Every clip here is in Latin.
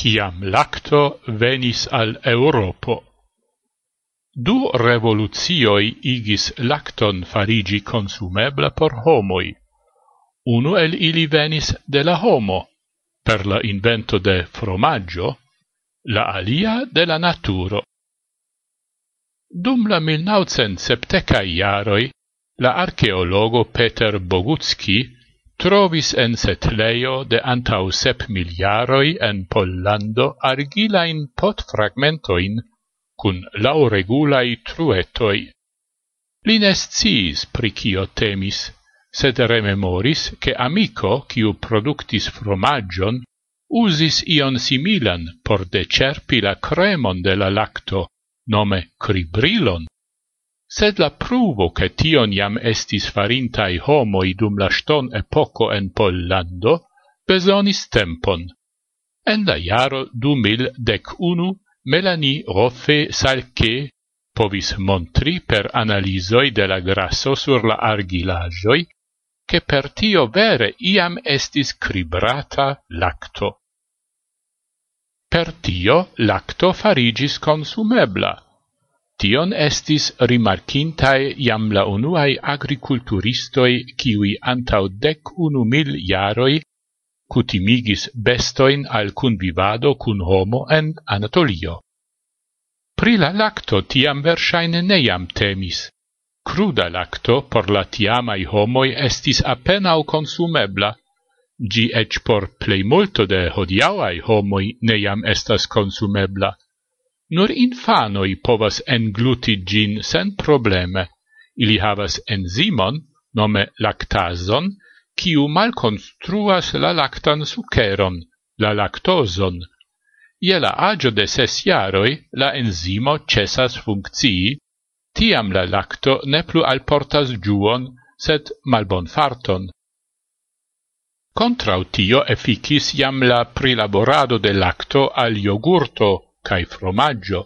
ciam lacto venis al Europo. Du revolucioi igis lacton farigi consumebla por homoi. Uno el ili venis de la homo, per la invento de fromaggio, la alia de la naturo. Dum la 1970 iaroi, la archeologo Peter Bogutski trovis en setlejo de antau sep miliaroi en Pollando argilain potfragmentoin cun lauregulai truetoi. Li nesciis pricio temis, sed rememoris che amico quiu productis fromagion usis ion similan por decerpi la cremon de la lacto, nome cribrilon, sed la pruvo che tion iam estis farintai homoi dum la ston epoco en Pollando, besonis tempon. En la iaro du mil dec unu, Melanie Roffe Salke povis montri per analisoi de la grasso sur la argilagioi, che per tio vere iam estis cribrata lacto. Per tio lacto farigis consumebla, Tion estis rimarkintaj iam la unuaj agriculturistoi kiwi antau dec unu mil jaroi kutimigis bestoin al kunvivado kun homo en Anatolio. Pri la lacto tiam versaine neiam temis. Cruda lacto por la tiamai homoi estis apenau consumebla, gi ec por plei multo de hodiauai homoi neiam estas consumebla. Nur infanoi povas engluti gin sen probleme. Ili havas enzimon, nome lactason, kiu malconstruas la lactan sukeron, la lactoson. Je la agio de ses jaroi, la enzimo cesas funkcii, tiam la lacto ne plu alportas giuon, sed malbonfarton. Contrau tio efficis jam la prilaborado de lacto al iogurto, cae fromaggio.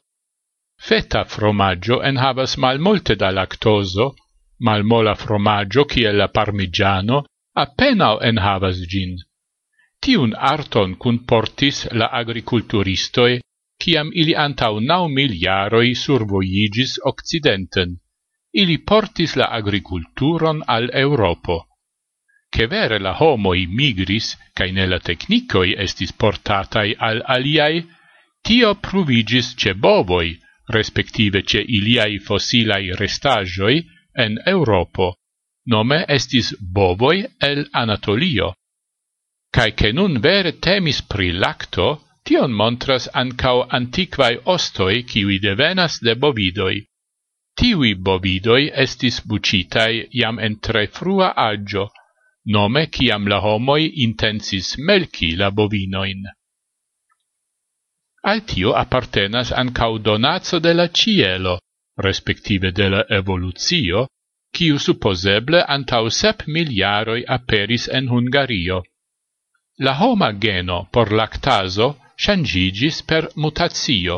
Feta fromaggio en havas mal multe da lactoso, malmola fromaggio ciel la parmigiano appenao en havas gin. Tiun arton cun portis la agriculturistoe, ciam ili antau nau miliaroi survoigis occidenten. Ili portis la agriculturon al Europo. Che vere la homoi migris, cae nella technicoi estis portatai al aliai, Tio pruvigis ce bovoi, respektive ce iliai fossilai restagioi, en Europo, nome estis bovoi el Anatolio. Cae che nun vere temis pri lacto, tion montras ancao antiquai ostoi kiwi devenas de bovidoi. Tiwi bovidoi estis bucitai iam en tre frua agio, nome ciam la homoi intensis melci la bovinoin. Al tio appartenas ancau donazo de la cielo, respektive de la evoluzio, kiu supposeble antau sep miliaroi aperis en Hungario. La homa geno por lactaso changigis per mutatio,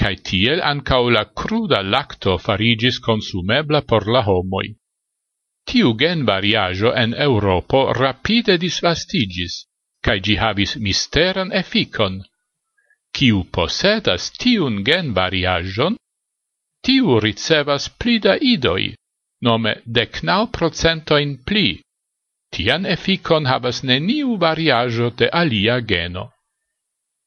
cae tiel ancau la cruda lacto farigis consumebla por la homoi. Tiu gen variajo en Europo rapide disvastigis, cae gi havis misteran efficon, Kiu posedas tiun gen variajon, tiu ricevas pli da idoi, nome decnau procentoin pli. Tian efikon havas neniu variajo de alia geno.